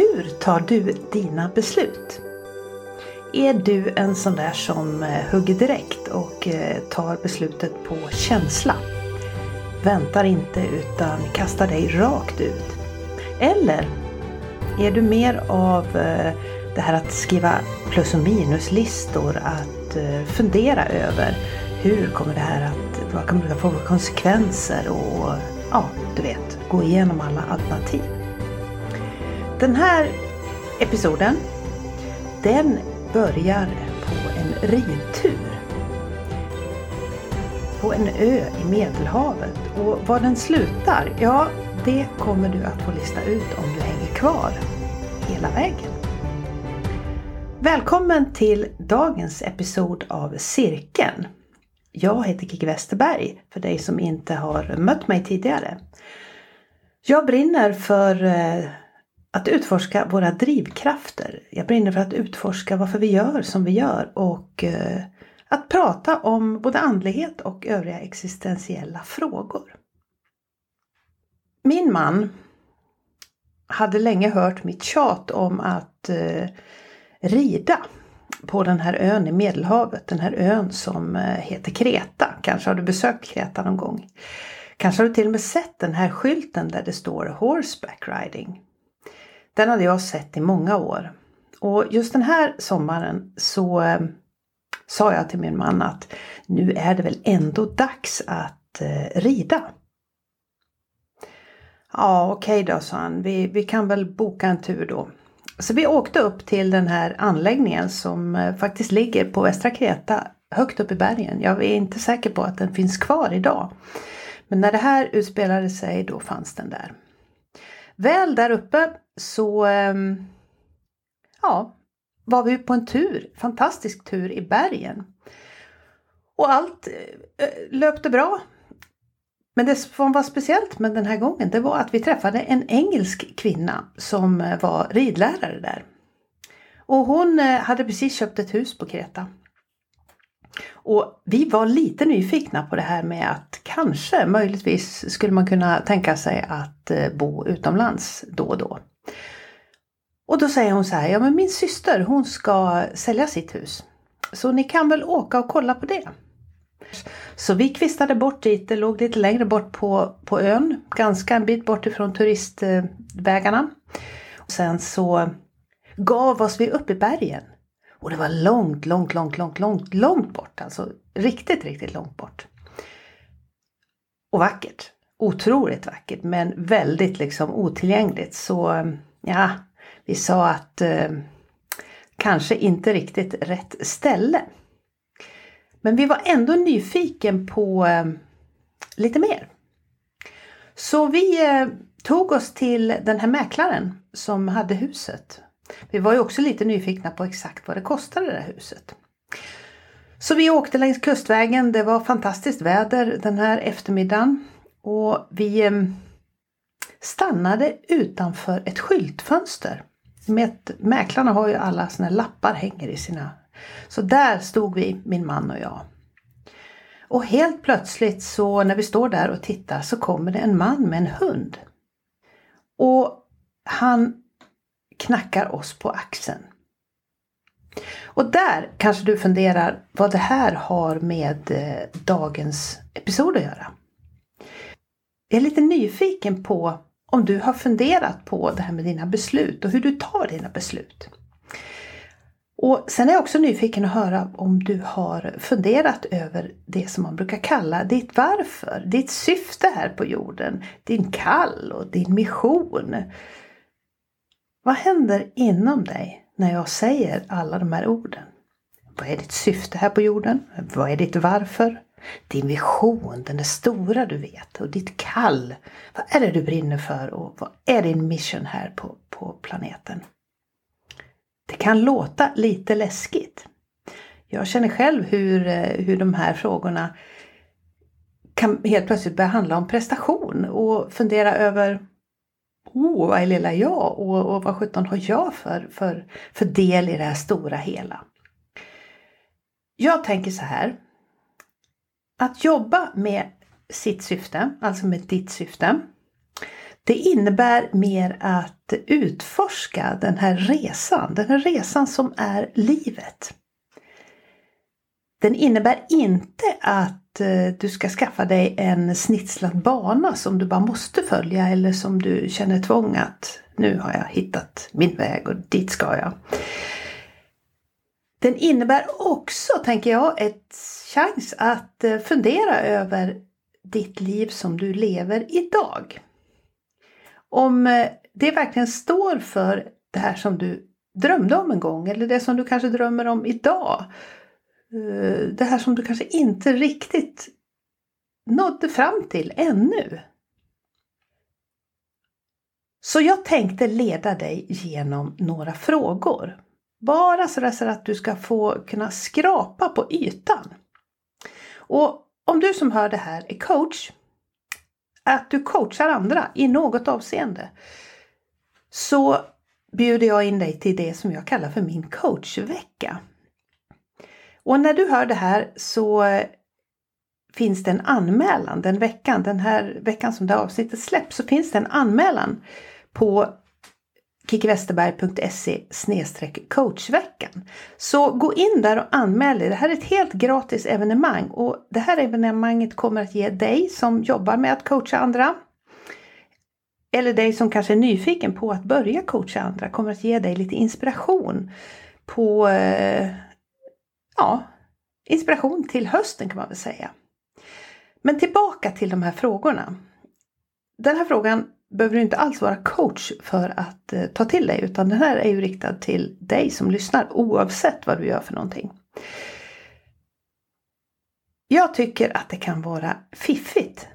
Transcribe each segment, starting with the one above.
Hur tar du dina beslut? Är du en sån där som eh, hugger direkt och eh, tar beslutet på känsla? Väntar inte utan kastar dig rakt ut? Eller är du mer av eh, det här att skriva plus och minuslistor, att fundera över hur kommer det här att, vad kommer det få för konsekvenser och ja, du vet, gå igenom alla alternativ. Den här episoden, den börjar på en ridtur. På en ö i Medelhavet. Och var den slutar, ja det kommer du att få lista ut om du hänger kvar hela vägen. Välkommen till dagens episod av Cirkeln. Jag heter Kiki Westerberg, för dig som inte har mött mig tidigare. Jag brinner för eh, att utforska våra drivkrafter. Jag brinner för att utforska varför vi gör som vi gör och eh, att prata om både andlighet och övriga existentiella frågor. Min man hade länge hört mitt tjat om att eh, rida på den här ön i Medelhavet. Den här ön som eh, heter Kreta. Kanske har du besökt Kreta någon gång. Kanske har du till och med sett den här skylten där det står Horseback Riding. Den hade jag sett i många år. Och just den här sommaren så eh, sa jag till min man att nu är det väl ändå dags att eh, rida. Ja okej okay då sa han, vi, vi kan väl boka en tur då. Så vi åkte upp till den här anläggningen som eh, faktiskt ligger på Västra Kreta högt upp i bergen. Jag är inte säker på att den finns kvar idag. Men när det här utspelade sig då fanns den där. Väl där uppe så ehm, ja, var vi på en tur, fantastisk tur i bergen. Och allt eh, löpte bra. Men det som var speciellt med den här gången det var att vi träffade en engelsk kvinna som eh, var ridlärare där. Och hon eh, hade precis köpt ett hus på Kreta. Och vi var lite nyfikna på det här med att kanske möjligtvis skulle man kunna tänka sig att bo utomlands då och då. Och då säger hon så här, ja men min syster hon ska sälja sitt hus. Så ni kan väl åka och kolla på det. Så vi kvistade bort dit, det låg lite längre bort på, på ön, ganska en bit bort ifrån turistvägarna. Och sen så gav oss vi upp i bergen. Och det var långt, långt, långt, långt, långt, långt bort. Alltså riktigt, riktigt långt bort. Och vackert. Otroligt vackert men väldigt liksom otillgängligt. Så eh, ja, vi sa att eh, kanske inte riktigt rätt ställe. Men vi var ändå nyfiken på eh, lite mer. Så vi eh, tog oss till den här mäklaren som hade huset. Vi var ju också lite nyfikna på exakt vad det kostade det här huset. Så vi åkte längs kustvägen. Det var fantastiskt väder den här eftermiddagen. Och vi ehm, stannade utanför ett skyltfönster. Med mäklarna har ju alla såna lappar hänger i sina så där stod vi, min man och jag. Och helt plötsligt så när vi står där och tittar så kommer det en man med en hund. Och han knackar oss på axeln. Och där kanske du funderar vad det här har med eh, dagens episod att göra. Jag är lite nyfiken på om du har funderat på det här med dina beslut och hur du tar dina beslut. Och sen är jag också nyfiken att höra om du har funderat över det som man brukar kalla ditt varför, ditt syfte här på jorden, din kall och din mission. Vad händer inom dig när jag säger alla de här orden? Vad är ditt syfte här på jorden? Vad är ditt varför? Din vision, den är stora du vet. Och ditt kall. Vad är det du brinner för och vad är din mission här på, på planeten? Det kan låta lite läskigt. Jag känner själv hur, eh, hur de här frågorna kan helt plötsligt börja handla om prestation och fundera över oh, vad är lilla jag och, och vad sjutton har jag för, för, för del i det här stora hela? Jag tänker så här. Att jobba med sitt syfte, alltså med ditt syfte, Det innebär mer att utforska den här resan, den här resan som är livet. Den innebär inte att eh, du ska skaffa dig en snitslad bana som du bara måste följa eller som du känner tvång att nu har jag hittat min väg och dit ska jag. Den innebär också, tänker jag, ett chans att eh, fundera över ditt liv som du lever idag. Om eh, det verkligen står för det här som du drömde om en gång eller det som du kanske drömmer om idag. Eh, det här som du kanske inte riktigt nådde fram till ännu. Så jag tänkte leda dig genom några frågor. Bara så att du ska få kunna skrapa på ytan. Och om du som hör det här är coach, att du coachar andra i något avseende, så bjuder jag in dig till det som jag kallar för min coachvecka. Och när du hör det här så finns det en anmälan den veckan, den här veckan som det här avsnittet släpps, så finns det en anmälan på kikkiwesterberg.se coachveckan. Så gå in där och anmäl dig. Det här är ett helt gratis evenemang och det här evenemanget kommer att ge dig som jobbar med att coacha andra eller dig som kanske är nyfiken på att börja coacha andra kommer att ge dig lite inspiration på eh, ja, inspiration till hösten kan man väl säga. Men tillbaka till de här frågorna. Den här frågan behöver du inte alls vara coach för att eh, ta till dig utan den här är ju riktad till dig som lyssnar oavsett vad du gör för någonting. Jag tycker att det kan vara fiffigt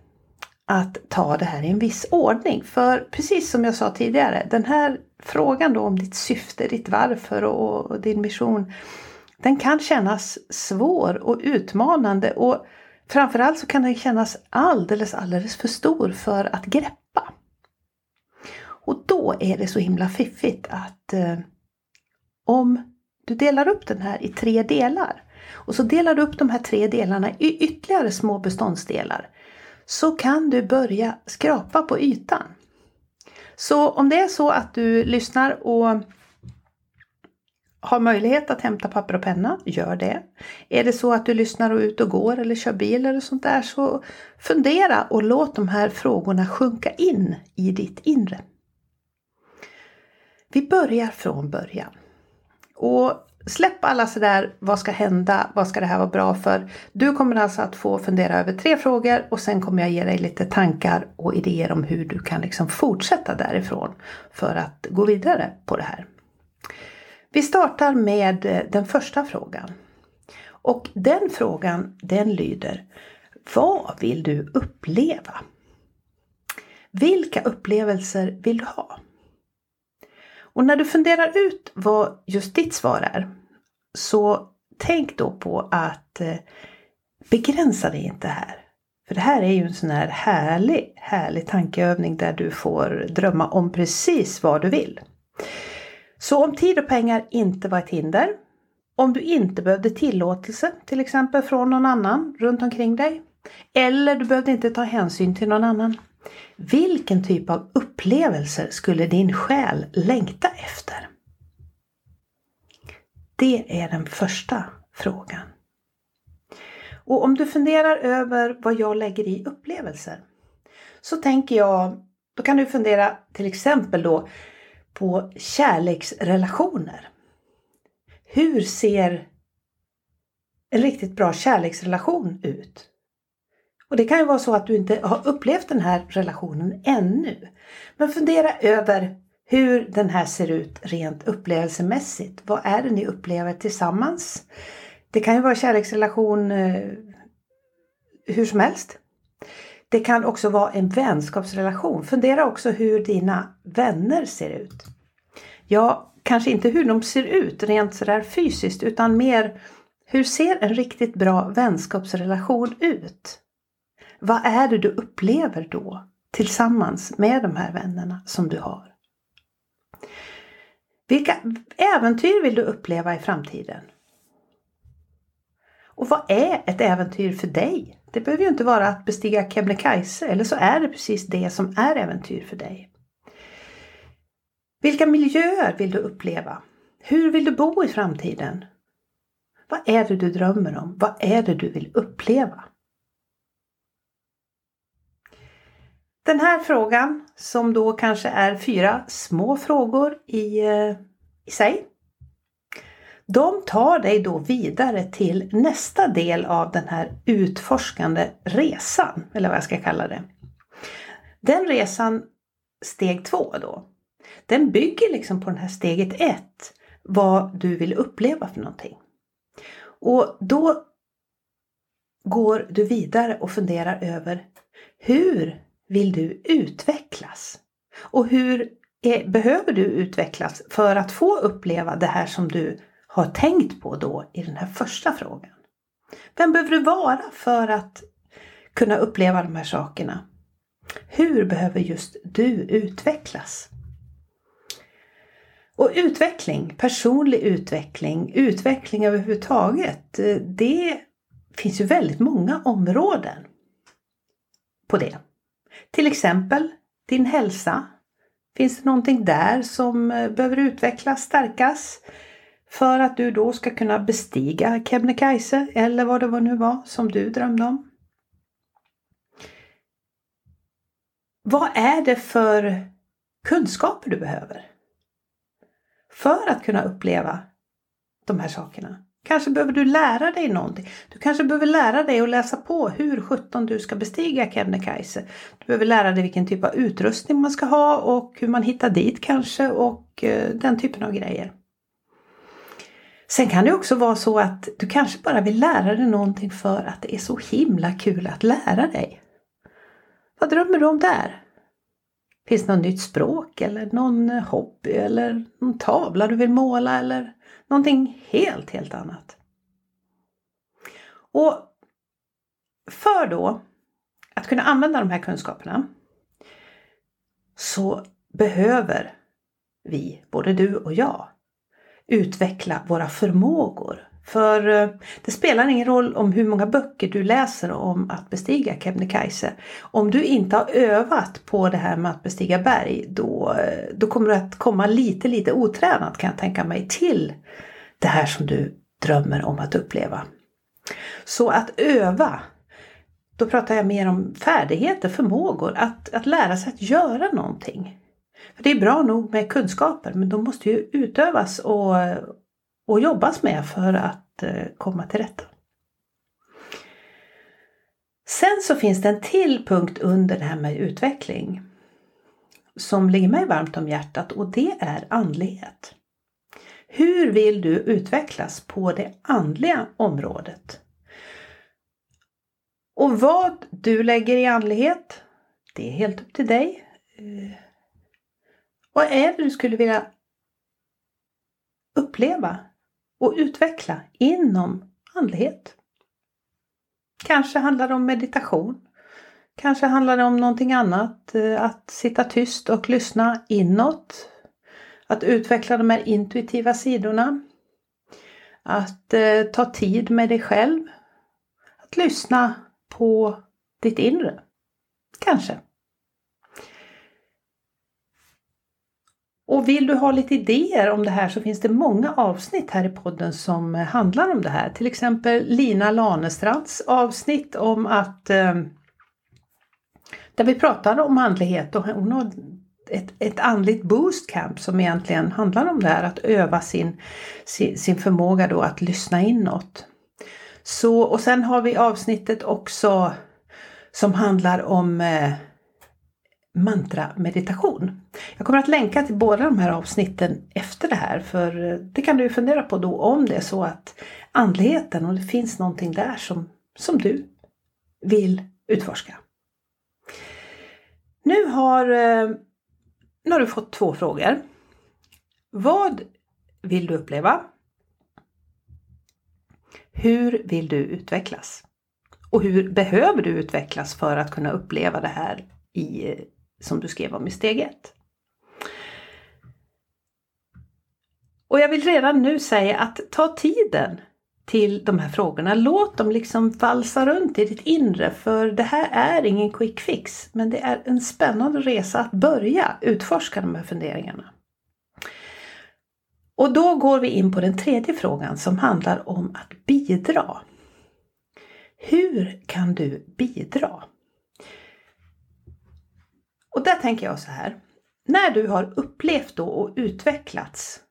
att ta det här i en viss ordning. För precis som jag sa tidigare, den här frågan då om ditt syfte, ditt varför och, och din mission. Den kan kännas svår och utmanande och framförallt så kan den kännas alldeles, alldeles för stor för att greppa. Och då är det så himla fiffigt att eh, om du delar upp den här i tre delar och så delar du upp de här tre delarna i ytterligare små beståndsdelar så kan du börja skrapa på ytan. Så om det är så att du lyssnar och har möjlighet att hämta papper och penna, gör det. Är det så att du lyssnar och ut och går eller kör bil eller sånt där så fundera och låt de här frågorna sjunka in i ditt inre. Vi börjar från början. Och släpp alla sådär, vad ska hända, vad ska det här vara bra för? Du kommer alltså att få fundera över tre frågor och sen kommer jag ge dig lite tankar och idéer om hur du kan liksom fortsätta därifrån för att gå vidare på det här. Vi startar med eh, den första frågan. Och den frågan den lyder Vad vill du uppleva? Vilka upplevelser vill du ha? Och när du funderar ut vad just ditt svar är så tänk då på att eh, begränsa dig inte här. För det här är ju en sån här härlig, härlig tankeövning där du får drömma om precis vad du vill. Så om tid och pengar inte var ett hinder, om du inte behövde tillåtelse till exempel från någon annan runt omkring dig, eller du behövde inte ta hänsyn till någon annan, vilken typ av upplevelser skulle din själ längta efter? Det är den första frågan. Och om du funderar över vad jag lägger i upplevelser så tänker jag, då kan du fundera till exempel då på kärleksrelationer. Hur ser en riktigt bra kärleksrelation ut? Och det kan ju vara så att du inte har upplevt den här relationen ännu. Men fundera över hur den här ser ut rent upplevelsemässigt. Vad är det ni upplever tillsammans? Det kan ju vara kärleksrelation eh, hur som helst. Det kan också vara en vänskapsrelation. Fundera också hur dina vänner ser ut. Ja, kanske inte hur de ser ut rent sådär fysiskt utan mer hur ser en riktigt bra vänskapsrelation ut? Vad är det du upplever då tillsammans med de här vännerna som du har? Vilka äventyr vill du uppleva i framtiden? Och vad är ett äventyr för dig Det behöver ju inte vara att bestiga Kebnekaise eller så är det precis det som är äventyr för dig. Vilka miljöer vill du uppleva? Hur vill du bo i framtiden? Vad är det du drömmer om? Vad är det du vill uppleva? Den här frågan, som då kanske är fyra små frågor i, eh, i sig, de tar dig då vidare till nästa del av den här utforskande resan, eller vad jag ska kalla det. Den resan, steg två då, den bygger liksom på det här steget ett, vad du vill uppleva för någonting. Och då går du vidare och funderar över hur vill du utvecklas? Och hur är, behöver du utvecklas för att få uppleva det här som du har tänkt på då i den här första frågan? Vem behöver du vara för att kunna uppleva de här sakerna? Hur behöver just du utvecklas? Och utveckling, personlig utveckling, utveckling överhuvudtaget, eh, det finns ju väldigt många områden på det. Till exempel din hälsa. Finns det någonting där som eh, behöver utvecklas, stärkas? För att du då ska kunna bestiga Kebnekaise eller vad det nu var som du drömde om. Vad är det för kunskaper du behöver? För att kunna uppleva de här sakerna. Kanske behöver du lära dig någonting. Du kanske behöver lära dig att läsa på hur sjutton du ska bestiga Kebnekaise. Du behöver lära dig vilken typ av utrustning man ska ha och hur man hittar dit kanske och eh, den typen av grejer. Sen kan det också vara så att du kanske bara vill lära dig någonting för att det är så himla kul att lära dig. Vad drömmer du om där? Finns det något nytt språk eller någon hobby eller någon tavla du vill måla eller någonting helt, helt annat? Och för då att kunna använda de här kunskaperna så behöver vi, både du och jag, utveckla våra förmågor för eh, det spelar ingen roll om hur många böcker du läser om att bestiga Kebnekaise. Om du inte har övat på det här med att bestiga berg då, eh, då kommer du att komma lite, lite otränat kan jag tänka mig till det här som du drömmer om att uppleva. Så att öva, då pratar jag mer om färdigheter, förmågor, att, att lära sig att göra någonting. För Det är bra nog med kunskaper men de måste ju utövas och, och jobbas med för att eh, komma till rätta. Sen så finns det en till punkt under det här med utveckling som ligger mig varmt om hjärtat och det är andlighet. Hur vill du utvecklas på det andliga området? Och vad du lägger i andlighet, det är helt upp till dig. Eh, vad är det du skulle vilja uppleva och utveckla inom andlighet. Kanske handlar det om meditation. Kanske handlar det om någonting annat. Eh, att sitta tyst och lyssna inåt. Att utveckla de här intuitiva sidorna. Att eh, ta tid med dig själv. Att lyssna på ditt inre. Kanske. Och vill du ha lite idéer om det här så finns det många avsnitt här i podden som eh, handlar om det här. Till exempel Lina Lanestrands avsnitt om att eh, där vi pratar om andlighet och hon har ett, ett andligt boostcamp som egentligen handlar om det här att öva sin, sin, sin förmåga då att lyssna inåt. Så, och sen har vi avsnittet också som handlar om eh, Mantrameditation. Jag kommer att länka till båda de här avsnitten efter det här för eh, det kan du fundera på då om det är så att andligheten, om det finns någonting där som, som du vill utforska. Nu har, eh, nu har du fått två frågor. Vad vill du uppleva? Hur vill du utvecklas? Och hur behöver du utvecklas för att kunna uppleva det här i som du skrev om i steg 1. Och jag vill redan nu säga att ta tiden till de här frågorna. Låt dem liksom valsa runt i ditt inre för det här är ingen quick fix. Men det är en spännande resa att börja utforska de här funderingarna. Och då går vi in på den tredje frågan som handlar om att bidra. Hur kan du bidra? Och där tänker jag så här. När du har upplevt då och utvecklats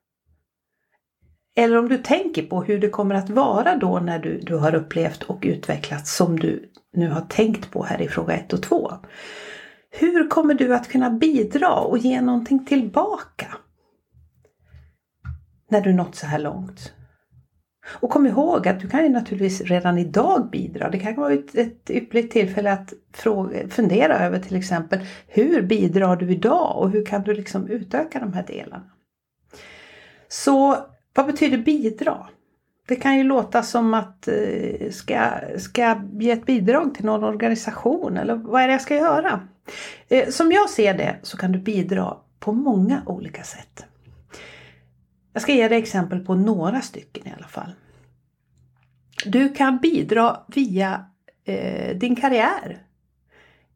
eller om du tänker på hur det kommer att vara då när du, du har upplevt och utvecklats som du nu har tänkt på här i fråga 1 och 2. Hur kommer du att kunna bidra och ge någonting tillbaka? När du nått så här långt. Och kom ihåg att du kan ju naturligtvis redan idag bidra. Det kan vara ett, ett ypperligt tillfälle att fråga, fundera över till exempel hur bidrar du idag och hur kan du liksom utöka de här delarna. Så vad betyder bidra? Det kan ju låta som att eh, ska, ska jag ge ett bidrag till någon organisation eller vad är det jag ska göra? Eh, som jag ser det så kan du bidra på många olika sätt. Jag ska ge dig exempel på några stycken i alla fall. Du kan bidra via eh, din karriär,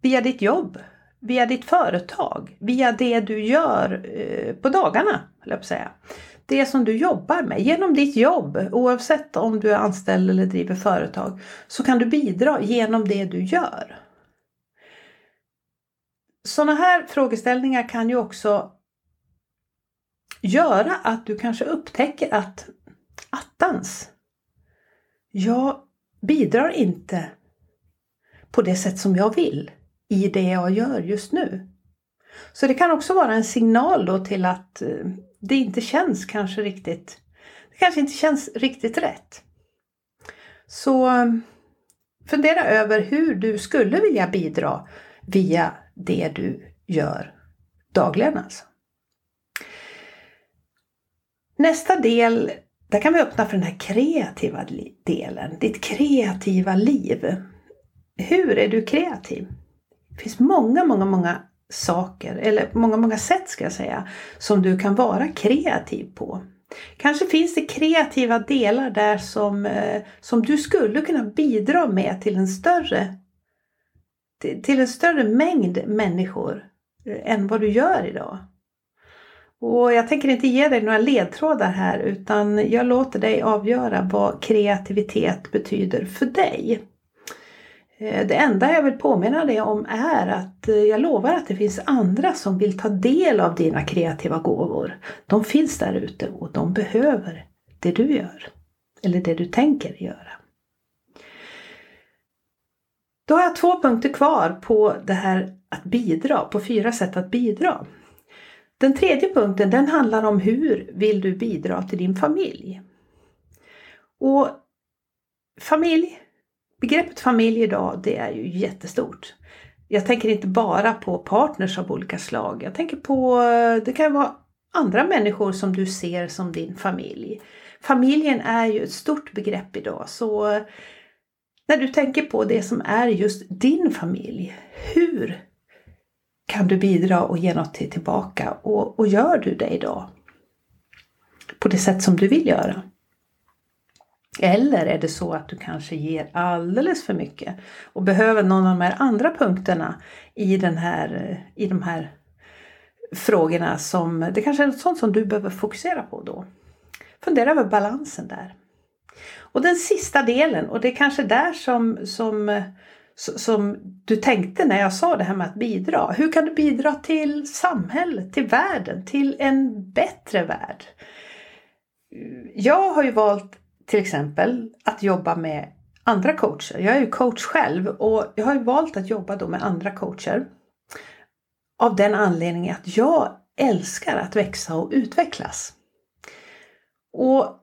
via ditt jobb, via ditt företag, via det du gör eh, på dagarna. Jag säga. Det som du jobbar med, genom ditt jobb, oavsett om du är anställd eller driver företag, så kan du bidra genom det du gör. Sådana här frågeställningar kan ju också göra att du kanske upptäcker att attans, jag bidrar inte på det sätt som jag vill i det jag gör just nu. Så det kan också vara en signal då till att eh, det inte känns kanske riktigt, det kanske inte känns riktigt rätt. Så eh, fundera över hur du skulle vilja bidra via det du gör dagligen alltså. Nästa del, där kan vi öppna för den här kreativa delen, ditt kreativa liv. Hur är du kreativ? Det finns många, många, många saker, eller många, många sätt ska jag säga, som du kan vara kreativ på. Kanske finns det kreativa delar där som, eh, som du skulle kunna bidra med till en större till en större mängd människor eh, än vad du gör idag. Och jag tänker inte ge dig några ledtrådar här utan jag låter dig avgöra vad kreativitet betyder för dig. Eh, det enda jag vill påminna dig om är att eh, jag lovar att det finns andra som vill ta del av dina kreativa gåvor. De finns där ute och de behöver det du gör. Eller det du tänker göra. Då har jag två punkter kvar på det här att bidra, på fyra sätt att bidra. Den tredje punkten den handlar om hur vill du bidra till din familj? Och familj Begreppet familj idag det är ju jättestort. Jag tänker inte bara på partners av olika slag. Jag tänker på, det kan vara andra människor som du ser som din familj. Familjen är ju ett stort begrepp idag så när du tänker på det som är just din familj, hur kan du bidra och ge något tillbaka? Och, och gör du det idag? På det sätt som du vill göra? Eller är det så att du kanske ger alldeles för mycket och behöver någon av de här andra punkterna i, den här, i de här frågorna som det kanske är något sånt som du behöver fokusera på då. Fundera över balansen där. Och den sista delen och det är kanske där som, som, som du tänkte när jag sa det här med att bidra. Hur kan du bidra till samhället, till världen, till en bättre värld? Jag har ju valt till exempel att jobba med andra coacher. Jag är ju coach själv och jag har ju valt att jobba då med andra coacher. Av den anledningen att jag älskar att växa och utvecklas. Och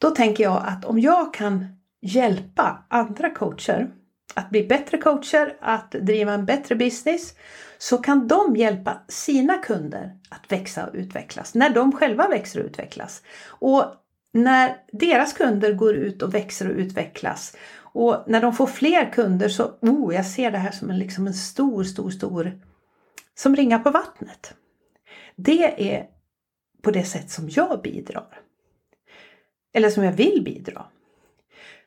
då tänker jag att om jag kan hjälpa andra coacher att bli bättre coacher, att driva en bättre business, så kan de hjälpa sina kunder att växa och utvecklas när de själva växer och utvecklas. Och när deras kunder går ut och växer och utvecklas och när de får fler kunder så, oh, jag ser det här som en, liksom en stor, stor, stor, som ringar på vattnet. Det är på det sätt som jag bidrar. Eller som jag vill bidra.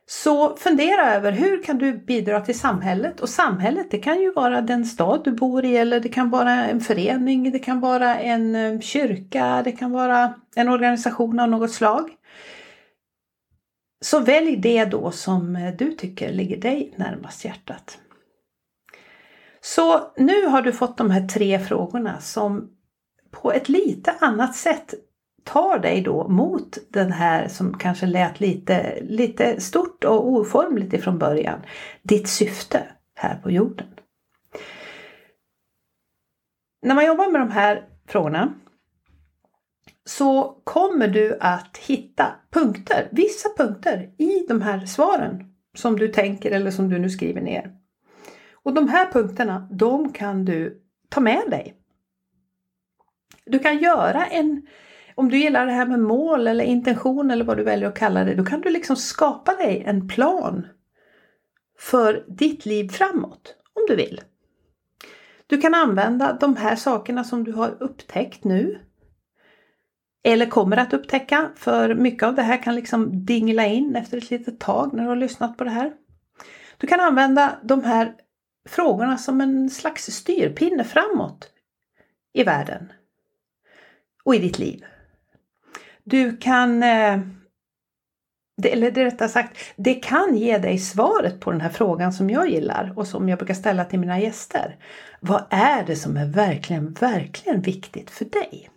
Så fundera över hur kan du bidra till samhället? Och samhället det kan ju vara den stad du bor i eller det kan vara en förening, det kan vara en eh, kyrka, det kan vara en organisation av något slag. Så välj det då som eh, du tycker ligger dig närmast hjärtat. Så nu har du fått de här tre frågorna som på ett lite annat sätt tar dig då mot den här som kanske lät lite, lite stort och oformligt ifrån början. Ditt syfte här på jorden. När man jobbar med de här frågorna så kommer du att hitta punkter, vissa punkter i de här svaren som du tänker eller som du nu skriver ner. Och de här punkterna, de kan du ta med dig. Du kan göra en, om du gillar det här med mål eller intention eller vad du väljer att kalla det, då kan du liksom skapa dig en plan för ditt liv framåt, om du vill. Du kan använda de här sakerna som du har upptäckt nu eller kommer att upptäcka, för mycket av det här kan liksom dingla in efter ett litet tag när du har lyssnat på det här. Du kan använda de här frågorna som en slags styrpinne framåt i världen och i ditt liv. Du kan, eh, eller rättare sagt, det kan ge dig svaret på den här frågan som jag gillar och som jag brukar ställa till mina gäster. Vad är det som är verkligen, verkligen viktigt för dig?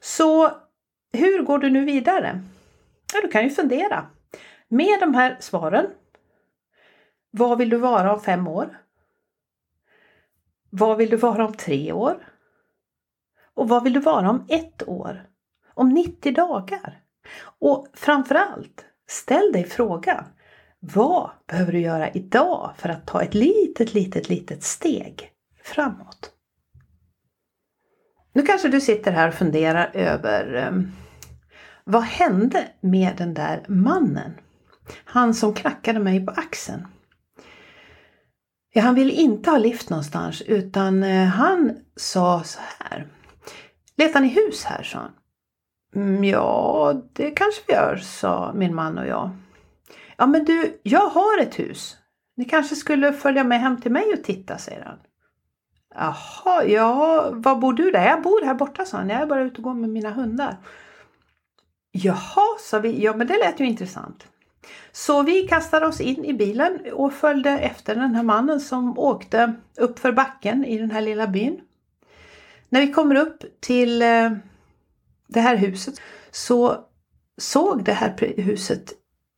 Så hur går du nu vidare? Ja, du kan ju fundera. Med de här svaren. Vad vill du vara om fem år? Vad vill du vara om tre år? Och vad vill du vara om ett år? Om 90 dagar? Och framförallt, ställ dig frågan. Vad behöver du göra idag för att ta ett litet, litet, litet steg framåt? Nu kanske du sitter här och funderar över ehm, vad hände med den där mannen? Han som knackade mig på axeln. Ja, han ville inte ha lift någonstans utan eh, han sa så här. Letar ni hus här? sa han. Mm, ja, det kanske vi gör, sa min man och jag. Ja, men du, jag har ett hus. Ni kanske skulle följa med hem till mig och titta, säger han. Jaha, ja, var bor du där? Jag bor här borta, sa han. Jag är bara ute och går med mina hundar. Jaha, sa vi. Ja, men det lät ju intressant. Så vi kastade oss in i bilen och följde efter den här mannen som åkte upp för backen i den här lilla byn. När vi kommer upp till eh, det här huset så såg det här huset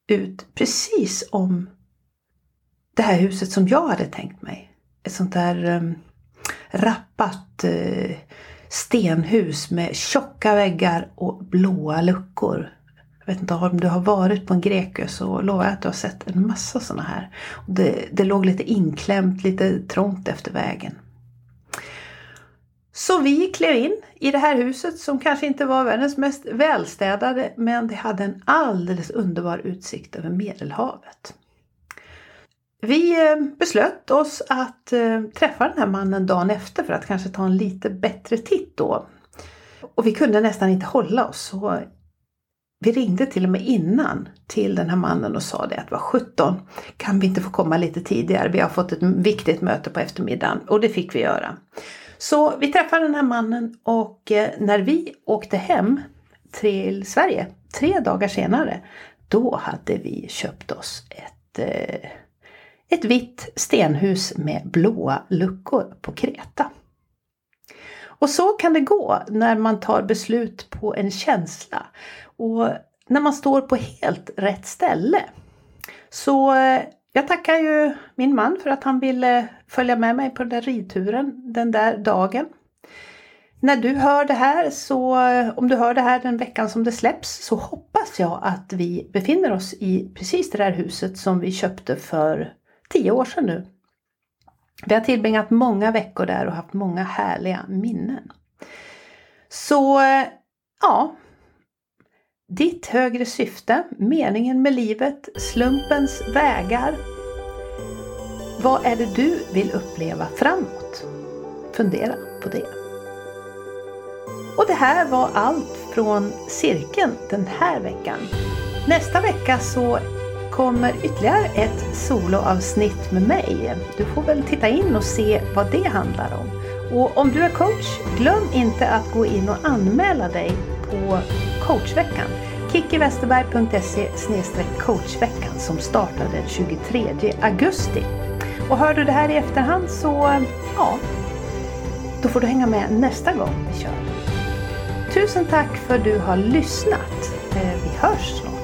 ut precis om det här huset som jag hade tänkt mig. Ett sånt där um, rappat uh, stenhus med tjocka väggar och blåa luckor. Jag vet inte om du har varit på en Grekus så lovar jag att du har sett en massa sådana här. Det, det låg lite inklämt, lite trångt efter vägen. Så vi klev in i det här huset som kanske inte var världens mest välstädade men det hade en alldeles underbar utsikt över Medelhavet. Vi eh, beslöt oss att eh, träffa den här mannen dagen efter för att kanske ta en lite bättre titt då. Och vi kunde nästan inte hålla oss. Så vi ringde till och med innan till den här mannen och sa det att var 17 kan vi inte få komma lite tidigare? Vi har fått ett viktigt möte på eftermiddagen och det fick vi göra. Så vi träffade den här mannen och eh, när vi åkte hem till Sverige tre dagar senare då hade vi köpt oss ett eh, ett vitt stenhus med blåa luckor på Kreta. Och så kan det gå när man tar beslut på en känsla och när man står på helt rätt ställe. Så eh, jag tackar ju min man för att han ville följa med mig på den där ridturen den där dagen. När du hör det här så, om du hör det här den veckan som det släpps, så hoppas jag att vi befinner oss i precis det där huset som vi köpte för tio år sedan nu. Vi har tillbringat många veckor där och haft många härliga minnen. Så ja, ditt högre syfte, meningen med livet, slumpens vägar. Vad är det du vill uppleva framåt? Fundera på det. Och det här var allt från cirkeln den här veckan. Nästa vecka så kommer ytterligare ett soloavsnitt med mig. Du får väl titta in och se vad det handlar om. Och om du är coach, glöm inte att gå in och anmäla dig på coachveckan. kickiwesterberg.se coachveckan som startar den 23 augusti. Och hör du det här i efterhand så, ja, då får du hänga med nästa gång vi kör. Tusen tack för att du har lyssnat. Eh, vi hörs snart.